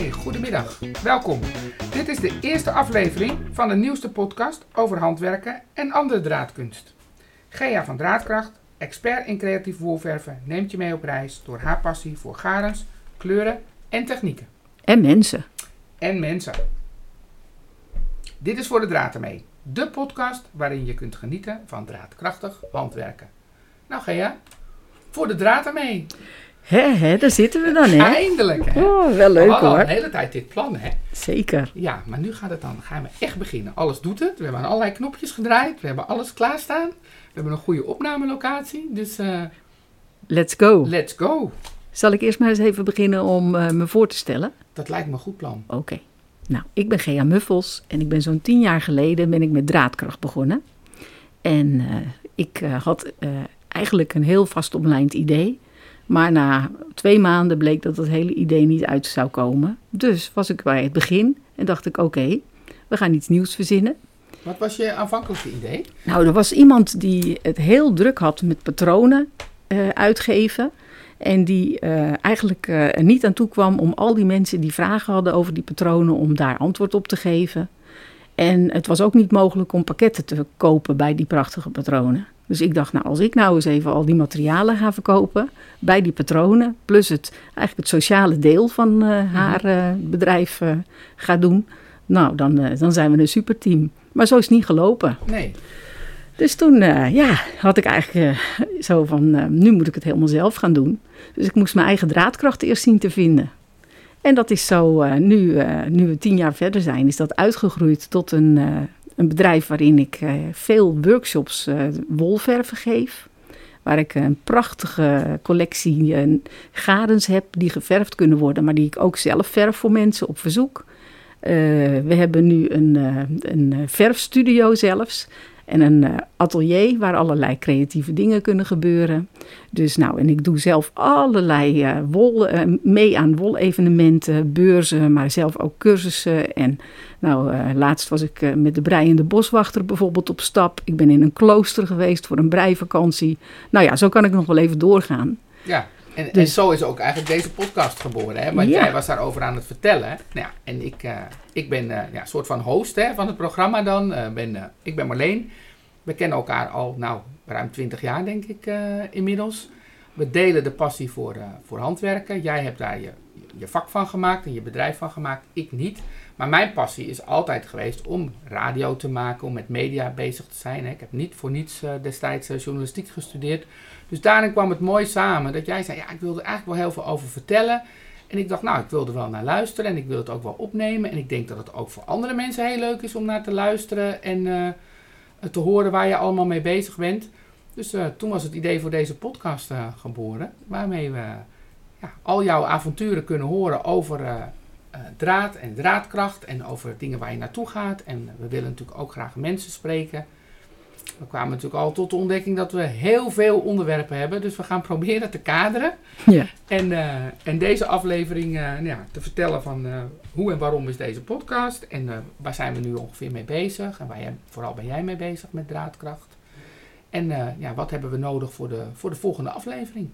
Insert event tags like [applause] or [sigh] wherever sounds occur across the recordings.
Hey, goedemiddag. Welkom. Dit is de eerste aflevering van de nieuwste podcast over handwerken en andere draadkunst. Gea van Draadkracht, expert in creatief wolverven, neemt je mee op reis door haar passie voor garens, kleuren en technieken. En mensen. En mensen. Dit is voor de draad ermee. De podcast waarin je kunt genieten van draadkrachtig handwerken. Nou Gea, voor de draad ermee. Hè, hè, daar zitten we dan, hè? Eindelijk hè. Oh, wel We leuk hadden al hoor. de hele tijd dit plan hè. Zeker. Ja, maar nu gaat het dan, gaan we echt beginnen. Alles doet het. We hebben aan allerlei knopjes gedraaid. We hebben alles klaarstaan. We hebben een goede opnamelocatie. Dus eh, Let's go. let's go. Zal ik eerst maar eens even beginnen om eh, me voor te stellen? Dat lijkt me een goed plan. Oké. Nou, ik ben Gea Muffels en ik ben zo'n tien jaar geleden ben ik met draadkracht begonnen. En eh, ik had eigenlijk een heel vast omlijnd idee. Maar na twee maanden bleek dat het hele idee niet uit zou komen. Dus was ik bij het begin en dacht ik, oké, we gaan iets nieuws verzinnen. Wat was je aanvankelijke idee? Nou, er was iemand die het heel druk had met patronen eh, uitgeven. En die eh, eigenlijk eh, er niet aan toe kwam om al die mensen die vragen hadden over die patronen, om daar antwoord op te geven. En het was ook niet mogelijk om pakketten te kopen bij die prachtige patronen. Dus ik dacht, nou, als ik nou eens even al die materialen ga verkopen bij die patronen, plus het, eigenlijk het sociale deel van eh, haar eh, bedrijf eh, ga doen, nou, dan, dan zijn we een superteam. Maar zo is het niet gelopen. Nee. Dus toen ja, had ik eigenlijk zo van, nu moet ik het helemaal zelf gaan doen. Dus ik moest mijn eigen draadkracht eerst zien te vinden. En dat is zo, nu, nu we tien jaar verder zijn, is dat uitgegroeid tot een, een bedrijf waarin ik eh, veel workshops eh, wolverven geef. Waar ik een prachtige collectie eh, garens heb die geverfd kunnen worden, maar die ik ook zelf verf voor mensen op verzoek. We hebben nu een, een verfstudio zelfs. En een eh, atelier waar allerlei creatieve dingen kunnen gebeuren. Dus nou, en ik doe zelf allerlei eh, wol, eh, mee aan wolevenementen, beurzen, maar zelf ook cursussen. En nou, laatst was ik met de breiende boswachter bijvoorbeeld op stap. Ik ben in een klooster geweest voor een breivakantie. Nou ja, zo kan ik nog wel even doorgaan. Ja. En, en Dus- zo is ook eigenlijk deze podcast geboren. Hè? Want Ja. jij was daarover aan het vertellen. Nou ja, en ik, ik ben eh, ja, een soort van host hè, van het programma dan. Eh, ben, eh, ik ben Marleen. We kennen elkaar al nou, ruim 20 jaar denk ik inmiddels. We delen de passie voor, voor handwerken. Jij hebt daar je, je vak van gemaakt en je bedrijf van gemaakt. Ik niet. Maar mijn passie is altijd geweest om radio te maken, om met media bezig te zijn. Ik heb niet voor niets destijds journalistiek gestudeerd. Dus daarin kwam het mooi samen dat jij zei, ja, ik wilde eigenlijk wel heel veel over vertellen. En ik dacht, nou, ik wil er wel naar luisteren en ik wil het ook wel opnemen. En ik denk dat het ook voor andere mensen heel leuk is om naar te luisteren en eh, te horen waar je allemaal mee bezig bent. Dus eh, toen was het idee voor deze podcast eh, geboren, waarmee we ja, al jouw avonturen kunnen horen over draad en draadkracht en over dingen waar je naartoe gaat. En we willen natuurlijk ook graag mensen spreken. We kwamen natuurlijk al tot de ontdekking dat we heel veel onderwerpen hebben. Dus we gaan proberen te kaderen. Ja. En, eh, en deze aflevering eh, nou ja, te vertellen van eh, hoe en waarom is deze podcast. En waar zijn we nu ongeveer mee bezig. En waar jij, vooral ben jij mee bezig met draadkracht. En ja, wat hebben we nodig voor de, voor de volgende aflevering.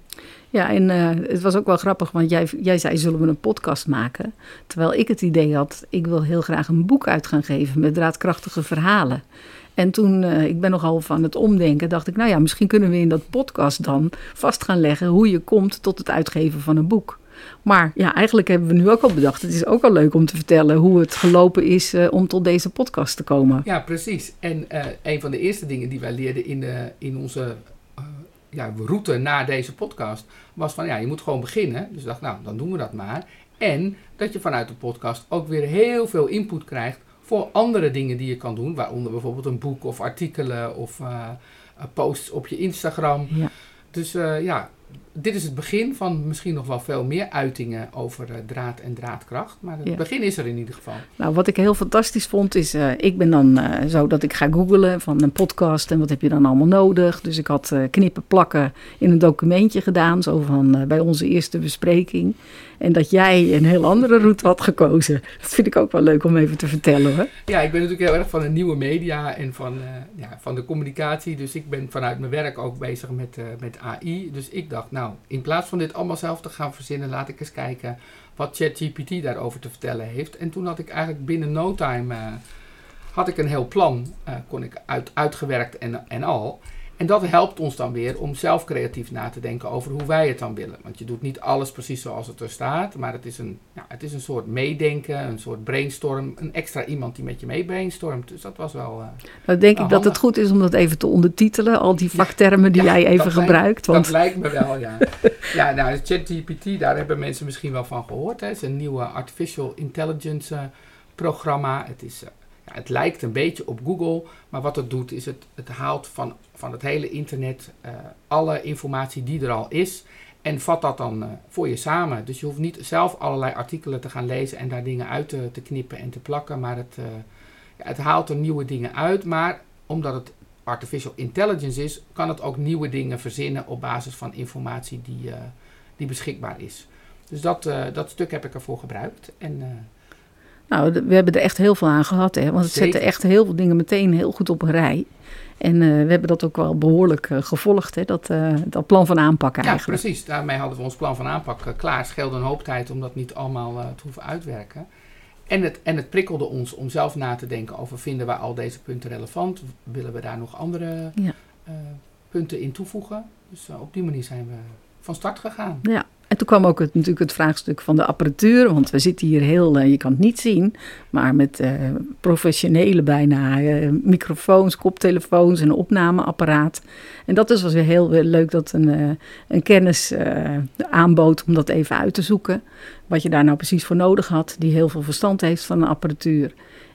Ja, en het was ook wel grappig, want jij, jij zei, zullen we een podcast maken? Terwijl ik het idee had, ik wil heel graag een boek uit gaan geven met draadkrachtige verhalen. En toen, eh, ik ben nogal van het omdenken, dacht ik, nou ja, misschien kunnen we in dat podcast dan vast gaan leggen hoe je komt tot het uitgeven van een boek. Maar ja, eigenlijk hebben we nu ook al bedacht, het is ook al leuk om te vertellen hoe het gelopen is eh, om tot deze podcast te komen. Ja, precies. En eh, een van de eerste dingen die wij leerden in, de, in onze ja, route naar deze podcast was van ja, je moet gewoon beginnen. Dus ik dacht, nou, dan doen we dat maar. En dat je vanuit de podcast ook weer heel veel input krijgt voor andere dingen die je kan doen. Waaronder bijvoorbeeld een boek of artikelen of eh, eh, posts op je Instagram. Ja. Dus eh, ja, dit is het begin van misschien nog wel veel meer uitingen over draad en draadkracht. Maar het Ja. begin is er in ieder geval. Nou, wat ik heel fantastisch vond is, ik ben dan zo dat ik ga googlen van een podcast en wat heb je dan allemaal nodig. Dus ik had knippen plakken in een documentje gedaan, zo van bij onze eerste bespreking. En dat jij een heel andere route had gekozen. Dat vind ik ook wel leuk om even te vertellen hoor. Ja, ik ben natuurlijk heel erg van de nieuwe media en van, uh, ja, van de communicatie. Dus ik ben vanuit mijn werk ook bezig met, uh, met AI. Dus ik dacht, nou, in plaats van dit allemaal zelf te gaan verzinnen, laat ik eens kijken wat ChatGPT daarover te vertellen heeft. En toen had ik eigenlijk binnen no time uh, had ik een heel plan, kon ik uit, uitgewerkt en, en al. En dat helpt ons dan weer om zelf creatief na te denken over hoe wij het dan willen. Want je doet niet alles precies zoals het er staat, maar het is een, ja, het is een soort meedenken, een soort brainstorm, een extra iemand die met je mee brainstormt. Dus dat was wel. Uh, nou, denk ik dat het goed is om dat even te ondertitelen, al die vaktermen die jij even gebruikt. want... Dat lijkt me wel, ja. ja, nou, ChatGPT, daar hebben mensen misschien wel van gehoord. Hè. Het is een nieuwe artificial intelligence uh, programma. Het is. Uh, ja, het lijkt een beetje op Google, maar wat het doet is het, het haalt van, van het hele internet uh, alle informatie die er al is en vat dat dan uh, voor je samen. Dus je hoeft niet zelf allerlei artikelen te gaan lezen en daar dingen uit te, knippen en te plakken, maar het, uh, ja, het haalt er nieuwe dingen uit. Maar omdat het artificial intelligence is, kan het ook nieuwe dingen verzinnen op basis van informatie die, die beschikbaar is. Dus dat, dat stuk heb ik ervoor gebruikt. En nou, we hebben er echt heel veel aan gehad, hè? want het Zeker. zette echt heel veel dingen meteen heel goed op een rij. En uh, we hebben dat ook wel behoorlijk uh, gevolgd, hè? Dat, uh, dat plan van aanpak eigenlijk. Ja, precies. Daarmee hadden we ons plan van aanpak klaar. Het scheelde een hoop tijd om dat niet allemaal te hoeven uitwerken. En het, en het prikkelde ons om zelf na te denken over vinden we al deze punten relevant? Willen we daar nog andere ja. punten in toevoegen? Dus op die manier zijn we van start gegaan. Ja, en toen kwam ook het, natuurlijk het vraagstuk van de apparatuur. Want we zitten hier heel, uh, je kan het niet zien, maar met uh, professionele bijna uh, microfoons, koptelefoons en opnameapparaat. En dat is was weer heel leuk dat een, een kennis aanbood om dat even uit te zoeken. Wat je daar nou precies voor nodig had, die heel veel verstand heeft van de apparatuur.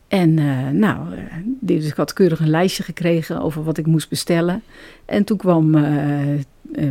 En nou, dus ik had keurig een lijstje gekregen over wat ik moest bestellen. En toen kwam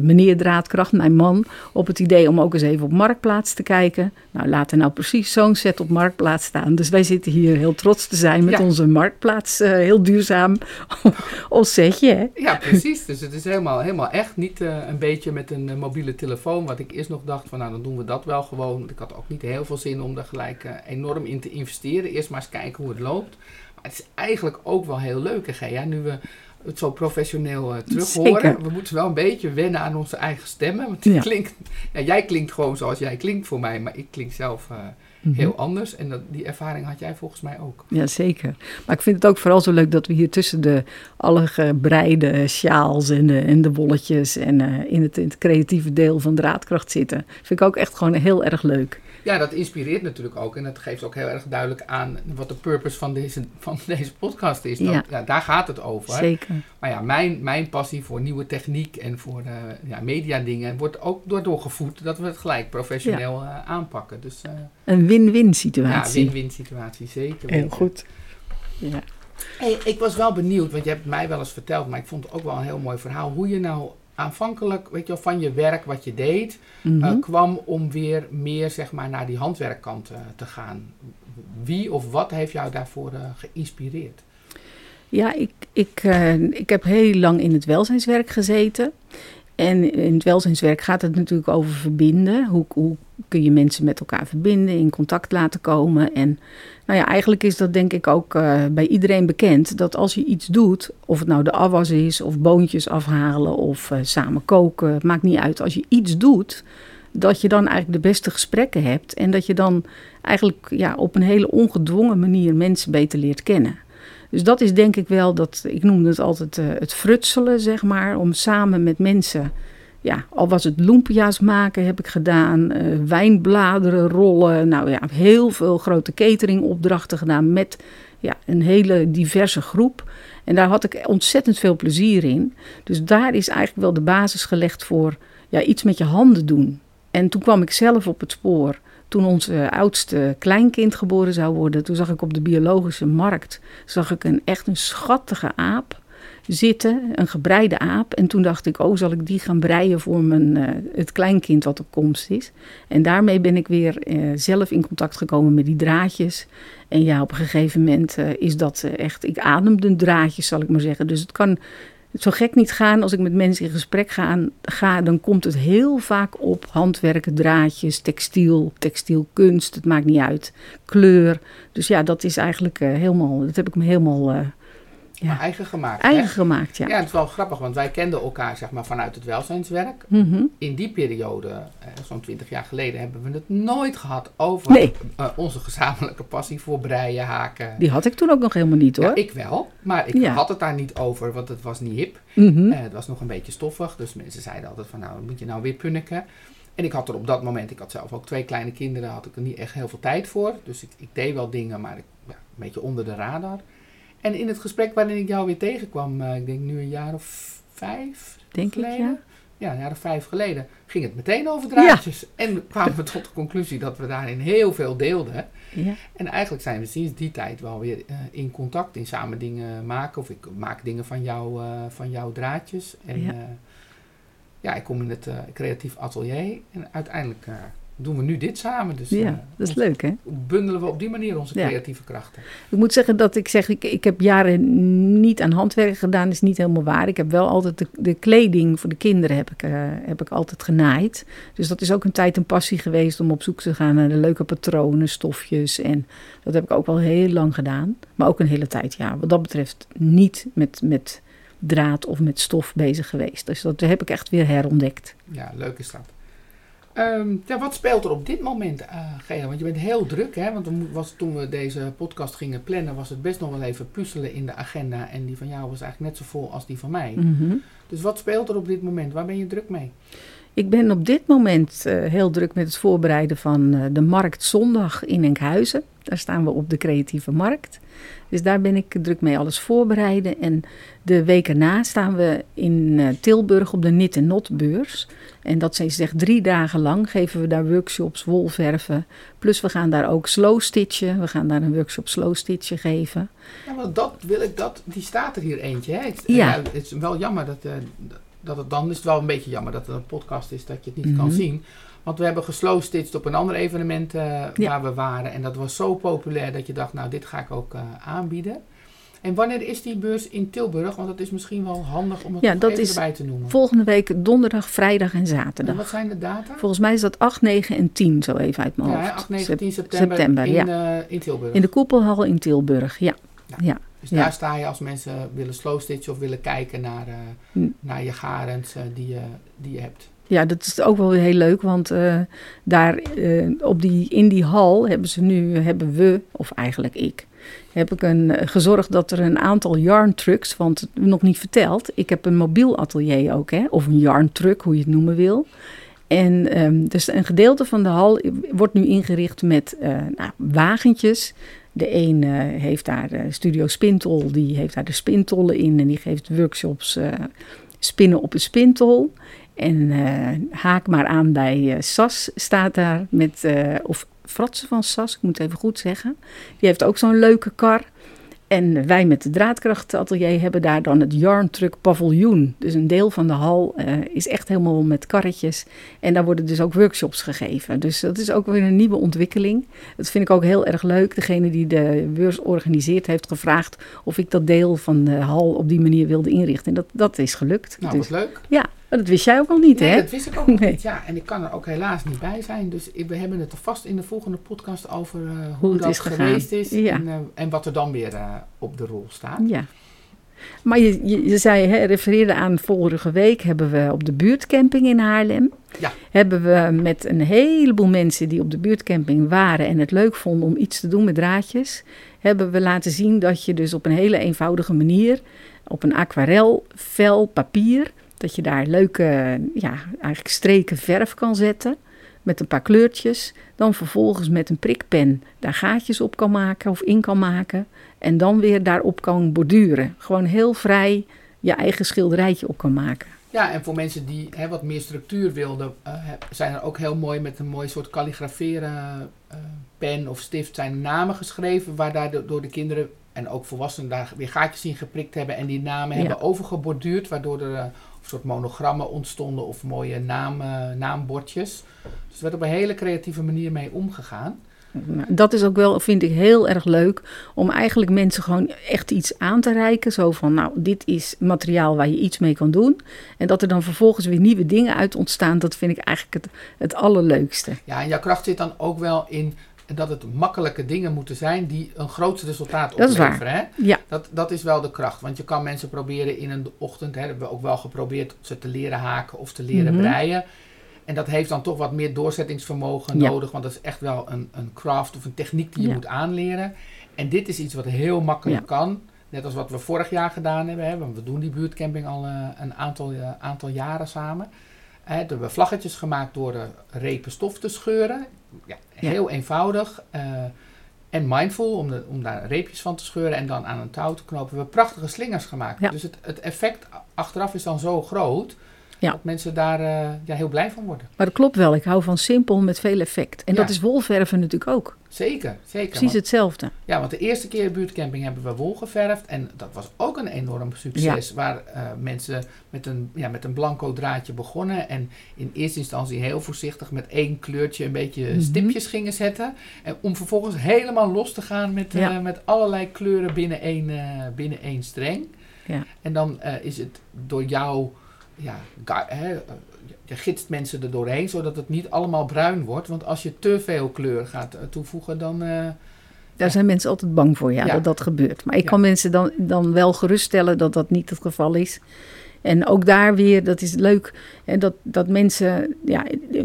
meneer Draadkracht, mijn man, op het idee om ook eens even op Marktplaats te kijken. Nou, laat er nou precies zo'n set op Marktplaats staan. Dus wij zitten hier heel trots te zijn met onze Marktplaats, uh, heel duurzaam [laughs] ons setje. Hè? Ja, precies. Dus het is helemaal, helemaal echt niet uh, een beetje met een mobiele telefoon. Wat ik eerst nog dacht van, nou dan doen we dat wel gewoon. Want ik had ook niet heel veel zin om er gelijk enorm in te investeren. Eerst maar eens kijken hoe het loopt. Maar het is eigenlijk ook wel heel leuk, hè, ja, nu we het zo professioneel uh, terug horen. We moeten wel een beetje wennen aan onze eigen stemmen. Want ja. klinkt, ja, jij klinkt gewoon zoals jij klinkt voor mij, maar ik klink zelf uh, mm-hmm. heel anders. En dat, die ervaring had jij volgens mij ook. Ja, zeker. Maar ik vind het ook vooral zo leuk dat we hier tussen de alle gebreide sjaals en de, en de wolletjes en uh, in, het, in het creatieve deel van draadkracht zitten. Vind ik ook echt gewoon heel erg leuk. Ja, dat inspireert natuurlijk ook. En dat geeft ook heel erg duidelijk aan wat de purpose van deze, van deze podcast is. Dat, ja. ja. daar gaat het over. Zeker. Maar ja, mijn, mijn passie voor nieuwe techniek en voor uh, ja, mediadingen wordt ook door gevoed dat we het gelijk professioneel ja. uh, aanpakken. Dus, uh, Een win-win situatie. Ja, win-win situatie, zeker. Heel goed. Ja. Hey, ik was wel benieuwd, want je hebt mij wel eens verteld, maar ik vond het ook wel een heel mooi verhaal, hoe je nou aanvankelijk, weet je wel, van je werk wat je deed, mm -hmm. uh, kwam om weer meer, zeg maar, naar die handwerkkant uh, te gaan. Wie of wat heeft jou daarvoor uh, geïnspireerd? Ja, ik, ik, ik heb heel lang in het welzijnswerk gezeten. En in het welzijnswerk gaat het natuurlijk over verbinden. Hoe, hoe kun je mensen met elkaar verbinden, in contact laten komen. En nou ja, eigenlijk is dat denk ik ook uh, bij iedereen bekend. Dat als je iets doet, of het nou de afwas is, of boontjes afhalen, of uh, samen koken, maakt niet uit. Als je iets doet, dat je dan eigenlijk de beste gesprekken hebt. En dat je dan eigenlijk ja, op een hele ongedwongen manier mensen beter leert kennen. Dus dat is denk ik wel dat, ik noemde het altijd uh, het frutselen, zeg maar, om samen met mensen, ja, al was het lumpia's maken heb ik gedaan, uh, wijnbladeren rollen, nou ja, heel veel grote cateringopdrachten gedaan met ja, een hele diverse groep. En daar had ik ontzettend veel plezier in. Dus daar is eigenlijk wel de basis gelegd voor ja, iets met je handen doen. En toen kwam ik zelf op het spoor toen ons uh, oudste kleinkind geboren zou worden, toen zag ik op de biologische markt zag ik een echt een schattige aap zitten, een gebreide aap. En toen dacht ik, oh, zal ik die gaan breien voor mijn, uh, het kleinkind wat op komst is. En daarmee ben ik weer uh, zelf in contact gekomen met die draadjes. En ja, op een gegeven moment is dat echt, ik ademde draadjes, zal ik maar zeggen. Dus het kan zo gek niet gaan. Als ik met mensen in gesprek ga, ga, dan komt het heel vaak op handwerken, draadjes, textiel, textielkunst. Het maakt niet uit. Kleur. Dus ja, dat is eigenlijk uh, helemaal, dat heb ik me helemaal eigen gemaakt. Eigen gemaakt, ja. Ja, het is wel grappig, want wij kenden elkaar zeg maar, vanuit het welzijnswerk. Mhm. In die periode, eh, zo'n twintig jaar geleden, hebben we het nooit gehad over Nee. eh, onze gezamenlijke passie voor breien, haken. Die had ik toen ook nog helemaal niet hoor. Ja, ik wel, maar ik Ja. had het daar niet over, want het was niet hip. Mhm. Eh, het was nog een beetje stoffig, dus mensen zeiden altijd van nou, moet je nou weer punniken? En ik had er op dat moment, ik had zelf ook twee kleine kinderen, had ik er niet echt heel veel tijd voor. Dus ik, ik deed wel dingen, maar ik, ja, een beetje onder de radar. En in het gesprek waarin ik jou weer tegenkwam, eh, ik denk nu een jaar of vijf Denk ik, geleden. ja. Ja, een jaar of vijf geleden ging het meteen over draadjes. En kwamen we tot de conclusie dat we daarin heel veel deelden. ja. En eigenlijk zijn we sinds die tijd wel weer eh, in contact, in samen dingen maken. Of ik maak dingen van, jou, eh, van jouw draadjes. En Ja. ja. ja, ik kom in het creatief atelier. En uiteindelijk doen we nu dit samen. Dus eh, ja, dat is leuk hè. bundelen we op die manier onze Ja. creatieve krachten. Ik moet zeggen dat ik zeg, ik, ik heb jaren niet aan handwerk gedaan, is niet helemaal waar. Ik heb wel altijd de, de kleding voor de kinderen heb ik, eh, heb ik altijd genaaid. Dus dat is ook een tijd een passie geweest om op zoek te gaan naar de leuke patronen, stofjes. En dat heb ik ook wel heel lang gedaan. Maar ook een hele tijd, ja, wat dat betreft niet met, met draad of met stof bezig geweest. Dus dat heb ik echt weer herontdekt. Ja, leuk is dat. Ehm, ja, wat speelt er op dit moment, eh Gea? Want je bent heel druk, hè? Want was, toen we deze podcast gingen plannen, was het best nog wel even puzzelen in de agenda. En die van jou was eigenlijk net zo vol als die van mij. Mhm. Dus wat speelt er op dit moment? Waar ben je druk mee? Ik ben op dit moment eh, heel druk met het voorbereiden van eh, de Markt Zondag in Enkhuizen. Daar staan we op de creatieve markt. Dus daar ben ik druk mee alles voorbereiden. En de week erna staan we in eh, Tilburg op de Knit en Not beurs. En dat is echt drie dagen lang geven we daar workshops wolverven. Plus we gaan daar ook slow stitchen. We gaan daar een workshop slow stitchen geven. Ja, want dat wil ik, dat, die staat er hier eentje. Hè? Het, Ja. het is wel jammer dat, eh, dat het dan is het wel een beetje jammer dat het een podcast is dat je het niet kan Mhm. zien. Want we hebben geslowstitcht op een ander evenement eh, Ja. waar we waren. En dat was zo populair dat je dacht, nou dit ga ik ook eh, aanbieden. En wanneer is die beurs in Tilburg? Want dat is misschien wel handig om het Ja, dat even is erbij te noemen. Volgende week donderdag, vrijdag en En zaterdag. wat zijn de data? Volgens mij is dat 8, 9 en 10 zo even uit mijn Ja, hoofd. hè, 8, 9, Sep- 10 september, september, in, ja. eh, in Tilburg. In de koepelhal in Tilburg, ja. Ja. ja. Dus daar sta je als mensen willen slowstitchen of willen kijken naar, Hm. naar je garens die, je, die je hebt. Ja, dat is ook wel weer heel leuk, want eh, daar eh, op die, in die hal hebben ze nu, hebben we, of eigenlijk ik, heb ik een, eh, gezorgd dat er een aantal yarn trucks, want nog niet verteld, ik heb een mobiel atelier ook, hè, of een yarn truck, hoe je het noemen wil. En ehm, dus een gedeelte van de hal wordt nu ingericht met nou, wagentjes. De een heeft daar Studio Spintol, die heeft daar de spintollen in en die geeft workshops spinnen op een spintol. En eh, haak maar aan bij eh, Sas staat daar met, eh, of Fratsen van Sas, ik moet het even goed zeggen. Die heeft ook zo'n leuke kar. En wij met de draadkrachtatelier hebben daar dan het Yarn Truck Paviljoen. Dus een deel van de hal is echt helemaal met karretjes. En daar worden dus ook workshops gegeven. Dus dat is ook weer een nieuwe ontwikkeling. Dat vind ik ook heel erg leuk. Degene die de beurs organiseert heeft gevraagd of ik dat deel van de hal op die manier wilde inrichten. En dat, dat is gelukt. Nou, Dus- wat leuk. ja, dat wist jij ook al niet, Nee, hè? dat wist ik ook nog Nee. niet. Ja, en ik kan er ook helaas niet bij zijn. Dus we hebben het er vast in de volgende podcast over eh, hoe, Hoe het dat is geweest is. Ja. En, eh, en wat er dan weer eh, op de rol staat. Ja. Maar je, je, je zei, hè, refereerde aan vorige week hebben we op de buurtcamping in Haarlem. Ja. Hebben we met een heleboel mensen die op de buurtcamping waren en het leuk vonden om iets te doen met draadjes. Hebben we laten zien dat je dus op een hele eenvoudige manier, op een aquarel vel papier, dat je daar leuke, ja, eigenlijk streken verf kan zetten. Met een paar kleurtjes. Dan vervolgens met een prikpen daar gaatjes op kan maken of in kan maken. En dan weer daarop kan borduren. Gewoon heel vrij je eigen schilderijtje op kan maken. Ja, en voor mensen die hè, wat meer structuur wilden, eh, zijn er ook heel mooi met een mooi soort kalligraferen eh, pen of stift zijn namen geschreven, waar daar de- door de kinderen en ook volwassenen daar weer gaatjes in geprikt hebben en die namen Ja. hebben overgeborduurd, waardoor er eh, soort monogrammen ontstonden of mooie naam, naambordjes. Dus er werd op een hele creatieve manier mee omgegaan. Dat is ook wel, vind ik, heel erg leuk. Om eigenlijk mensen gewoon echt iets aan te reiken. Zo van, nou, dit is materiaal waar je iets mee kan doen. En dat er dan vervolgens weer nieuwe dingen uit ontstaan. Dat vind ik eigenlijk het, het allerleukste. Ja, en jouw kracht zit dan ook wel in dat het makkelijke dingen moeten zijn die een groot resultaat Dat opleveren. Hè? Ja, Dat, dat is wel de kracht. Want je kan mensen proberen in een ochtend, hè, hebben we ook wel geprobeerd, ze te leren haken of te leren Mhm. breien. En dat heeft dan toch wat meer doorzettingsvermogen Ja. nodig, want dat is echt wel een, een craft of een techniek die je Ja. moet aanleren. En dit is iets wat heel makkelijk Ja. kan. Net als wat we vorig jaar gedaan hebben. Hè, want we doen die buurtcamping al eh, een aantal, eh, aantal jaren samen. Hè, we hebben vlaggetjes gemaakt door de repen stof te scheuren. Ja, heel eenvoudig. eh, en mindful om, de, om daar reepjes van te scheuren en dan aan een touw te knopen. We hebben prachtige slingers gemaakt. Ja. Dus het, het effect achteraf is dan zo groot Ja. dat mensen daar eh, ja, heel blij van worden. maar dat klopt wel. Ik hou van simpel met veel effect. En Ja. dat is wolverven natuurlijk ook. Zeker, zeker. Precies Want, hetzelfde. ja, want de eerste keer buurtcamping hebben we wol geverfd. En dat was ook een enorm succes. Waar eh, mensen met een, ja, met een blanco draadje begonnen. En in eerste instantie heel voorzichtig met één kleurtje een beetje Mhm. stipjes gingen zetten. En om vervolgens helemaal los te gaan met, eh, met allerlei kleuren binnen één, binnen één streng. Ja. En dan is het door jou, ja, je gidst mensen er doorheen, zodat het niet allemaal bruin wordt. Want als je te veel kleur gaat eh, toevoegen, dan... eh, Daar zijn mensen altijd bang voor, ja, Ja. dat dat gebeurt. Maar ik Ja. kan mensen dan, dan wel geruststellen dat dat niet het geval is. En ook daar weer, dat is leuk, hè, dat, dat mensen... Ja,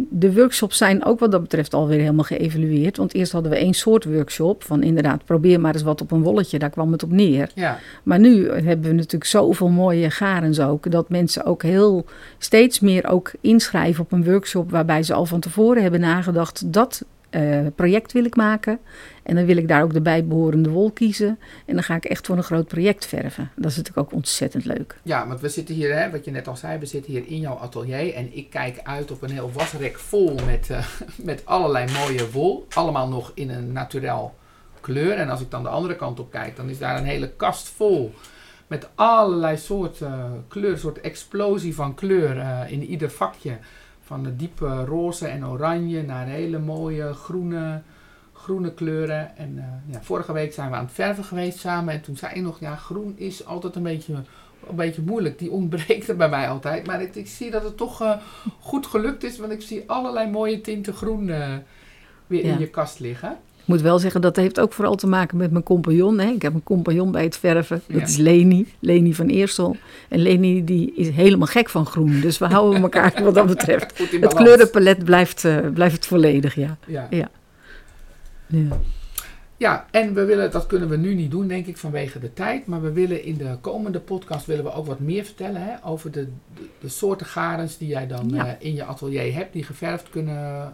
de workshops zijn ook wat dat betreft alweer helemaal geëvalueerd. Want eerst hadden we één soort workshop van inderdaad... probeer maar eens wat op een wolletje, daar kwam het op neer. ja, Maar nu hebben we natuurlijk zoveel mooie garens ook... dat mensen ook heel steeds meer ook inschrijven op een workshop... waarbij ze al van tevoren hebben nagedacht... dat eh, project wil ik maken. En dan wil ik daar ook de bijbehorende wol kiezen. En dan ga ik echt voor een groot project verven. Dat is natuurlijk ook ontzettend leuk. ja, want we zitten hier, hè, wat je net al zei, we zitten hier in jouw atelier. En ik kijk uit op een heel wasrek vol met, eh, [laughs] met allerlei mooie wol. Allemaal nog in een naturel kleur. En als ik dan de andere kant op kijk, dan is daar een hele kast vol... Met allerlei soorten eh, kleur, soort explosie van kleur in ieder vakje. Van de diepe roze en oranje naar hele mooie groene, groene kleuren. En eh, ja, vorige week zijn we aan het verven geweest samen. En toen zei je nog, ja, groen is altijd een beetje, een beetje moeilijk. Die ontbreekt er bij mij altijd. Maar ik, ik zie dat het toch eh, goed gelukt is. Want ik zie allerlei mooie tinten groen eh, weer Ja. in je kast liggen. Ik moet wel zeggen, dat heeft ook vooral te maken met mijn compagnon. Hè. Ik heb een compagnon bij het verven. Dat Ja. is Leni, Leni van Eersel. En Leni die is helemaal gek van groen. Dus we houden elkaar [laughs] wat dat betreft. Het kleurenpalet blijft, eh, blijft volledig, ja. Ja. ja. Ja, en we willen, dat kunnen we nu niet doen, denk ik, vanwege de tijd. Maar we willen in de komende podcast willen we ook wat meer vertellen hè, over de, de, de soorten garens die jij dan Ja. eh, in je atelier hebt, die geverfd kunnen,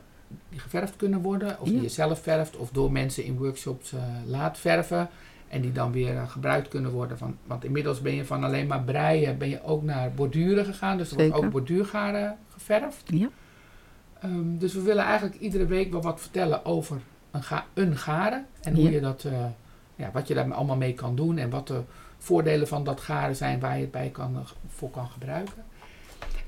geverfd kunnen worden. Of Ja. die je zelf verft, of door mensen in workshops eh, laat verven. En die dan weer eh, gebruikt kunnen worden. Van, want inmiddels ben je van alleen maar breien, ben je ook naar borduren gegaan. Dus er wordt ook borduurgaren geverfd. Ja. Ehm, dus we willen eigenlijk iedere week wel wat vertellen over een, ga een garen. En hoe Ja. je dat, eh, ja, wat je daar allemaal mee kan doen. En wat de voordelen van dat garen zijn waar je het bij kan, voor kan gebruiken.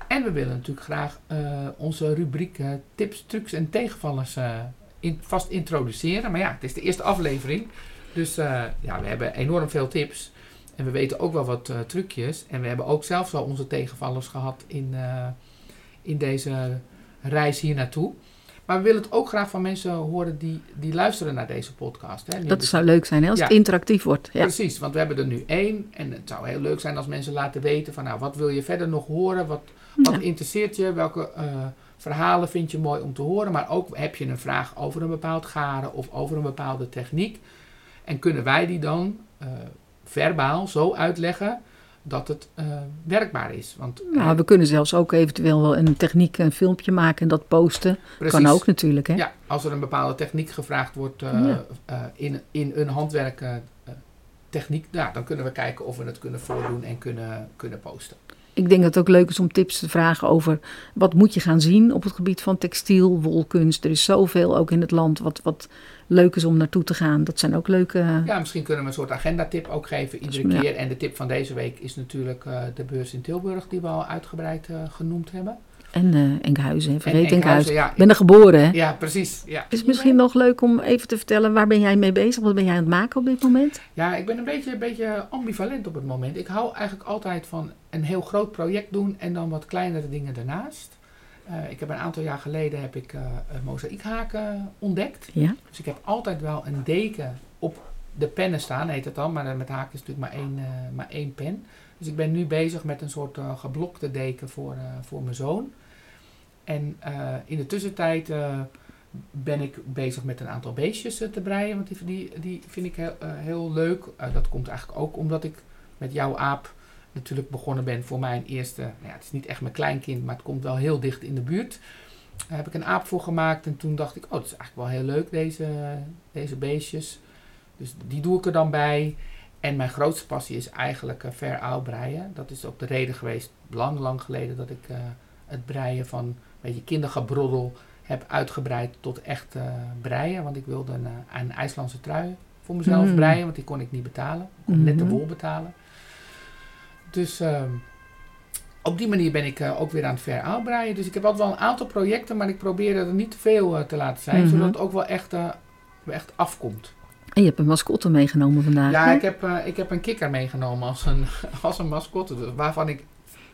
En we willen natuurlijk graag eh, onze rubriek eh, tips, trucs en tegenvallers eh, in, vast introduceren. Maar ja, het is de eerste aflevering. Dus ja, we hebben enorm veel tips. En we weten ook wel wat trucjes. En we hebben ook zelfs al onze tegenvallers gehad in, in deze reis hier naartoe. Maar we willen het ook graag van mensen horen die, die luisteren naar deze podcast. Hè? Dat zou leuk zijn hè, als Ja. het interactief wordt. Ja. Precies, want we hebben er nu één. En het zou heel leuk zijn als mensen laten weten van nou, wat wil je verder nog horen? Wat, wat Ja. interesseert je? Welke eh, verhalen vind je mooi om te horen? Maar ook heb je een vraag over een bepaald garen of over een bepaalde techniek. En kunnen wij die dan eh, verbaal zo uitleggen dat het eh, werkbaar is? Want Nou, we kunnen zelfs ook eventueel wel een techniek, een filmpje maken en dat posten. precies, Kan ook natuurlijk. Hè? Ja, als er een bepaalde techniek gevraagd wordt Ja. in, in een handwerk eh, eh, techniek, nou, dan kunnen we kijken of we het kunnen voordoen en kunnen, kunnen posten. Ik denk dat het ook leuk is om tips te vragen over wat moet je gaan zien op het gebied van textiel, wolkunst. Er is zoveel ook in het land wat, wat leuk is om naartoe te gaan. Dat zijn ook leuke... Ja, misschien kunnen we een soort agendatip ook geven iedere Ja. keer. En de tip van deze week is natuurlijk eh, de beurs in Tilburg, die we al uitgebreid eh, genoemd hebben. En uh, Enkhuizen, vergeet En Enkhuizen. ja. Ik ben er geboren, hè? Ja, precies. Ja. Is het misschien nog leuk om even te vertellen, waar ben jij mee bezig? Wat ben jij aan het maken op dit moment? Ja, ik ben een beetje, een beetje ambivalent op het moment. Ik hou eigenlijk altijd van een heel groot project doen en dan wat kleinere dingen daarnaast. Uh, ik heb een aantal jaar geleden heb ik uh, mozaïekhaken ontdekt. Ja. Dus ik heb altijd wel een deken op de pennen staan, heet het dan. Maar met haken is natuurlijk maar één, maar één pen. Dus ik ben nu bezig met een soort geblokte deken voor, voor mijn zoon. En in de tussentijd ben ik bezig met een aantal beestjes te breien. Want die, die, die vind ik heel, heel leuk. dat komt eigenlijk ook omdat ik met jouw aap natuurlijk begonnen ben voor mijn eerste, nou ja, het is niet echt mijn kleinkind, maar het komt wel heel dicht in de buurt. Daar heb ik een aap voor gemaakt en toen dacht ik, oh, dat is eigenlijk wel heel leuk, deze, deze beestjes. Dus die doe ik er dan bij. En mijn grootste passie is eigenlijk uh, ver breien. Dat is ook de reden geweest, lang, lang geleden, dat ik het breien van beetje kindergebroddel heb uitgebreid tot echt uh, breien. Want ik wilde een, een IJslandse trui voor mezelf Mm. breien, want die kon ik niet betalen. Ik kon net de wol betalen. Dus uh, op die manier ben ik uh, ook weer aan het ver uitbreiden. Dus ik heb altijd wel een aantal projecten, maar ik probeer er niet te veel te laten zijn, Mhm. zodat het ook wel echt, echt afkomt. En je hebt een mascotte meegenomen vandaag. Ja, hè? ik heb, ik heb een kikker meegenomen als een, [laughs] als een mascotte, dus waarvan ik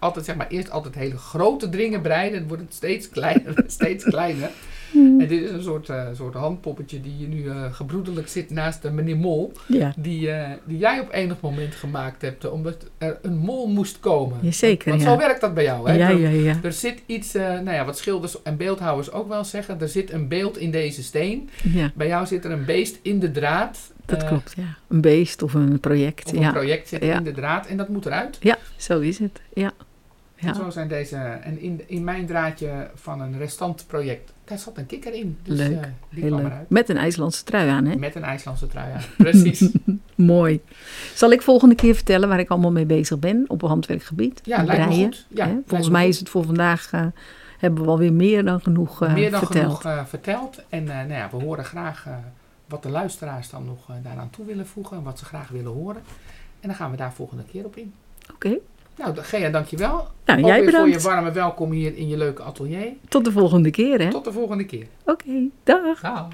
altijd zeg maar eerst altijd hele grote dringen breiden. Dan wordt het steeds kleiner, [laughs] steeds kleiner. Mm. En dit is een soort, uh, soort handpoppetje die nu uh, gebroedelijk zit naast de meneer Mol. Ja. Die, uh, die jij op enig moment gemaakt hebt, omdat er een mol moest komen. Jazeker, Want ja. zo werkt dat bij jou, hè? Ja, er, ja, ja. er zit iets, nou ja, wat schilders en beeldhouwers ook wel zeggen. Er zit een beeld in deze steen. ja. Bij jou zit er een beest in de draad. Dat eh, klopt, ja. Een beest of een project. Of een project zit in de draad en dat moet eruit. ja, zo is het. Ja. Ja. zo zijn deze. En in, in mijn draadje van een restant project, daar zat een kikker in. Dus Leuk, eh, die Heel kwam leuk. eruit. Met een IJslandse trui aan, hè? Met een IJslandse trui aan. Precies. [laughs] Mooi. Zal ik volgende keer vertellen waar ik allemaal mee bezig ben op handwerkgebied? Ja, lijkt me goed. Ja, hè? Volgens mij is het voor vandaag, eh, hebben we alweer meer dan genoeg eh, meer dan verteld. genoeg verteld. En nou ja, we horen graag wat de luisteraars dan nog daaraan toe willen voegen. En wat ze graag willen horen. En dan gaan we daar volgende keer op in. Oké. Nou, Gea, dankjewel. Nou, Ook jij bedankt. voor je warme welkom hier in je leuke atelier. Tot de volgende keer, hè? Tot de volgende keer. Oké, dag. Dag.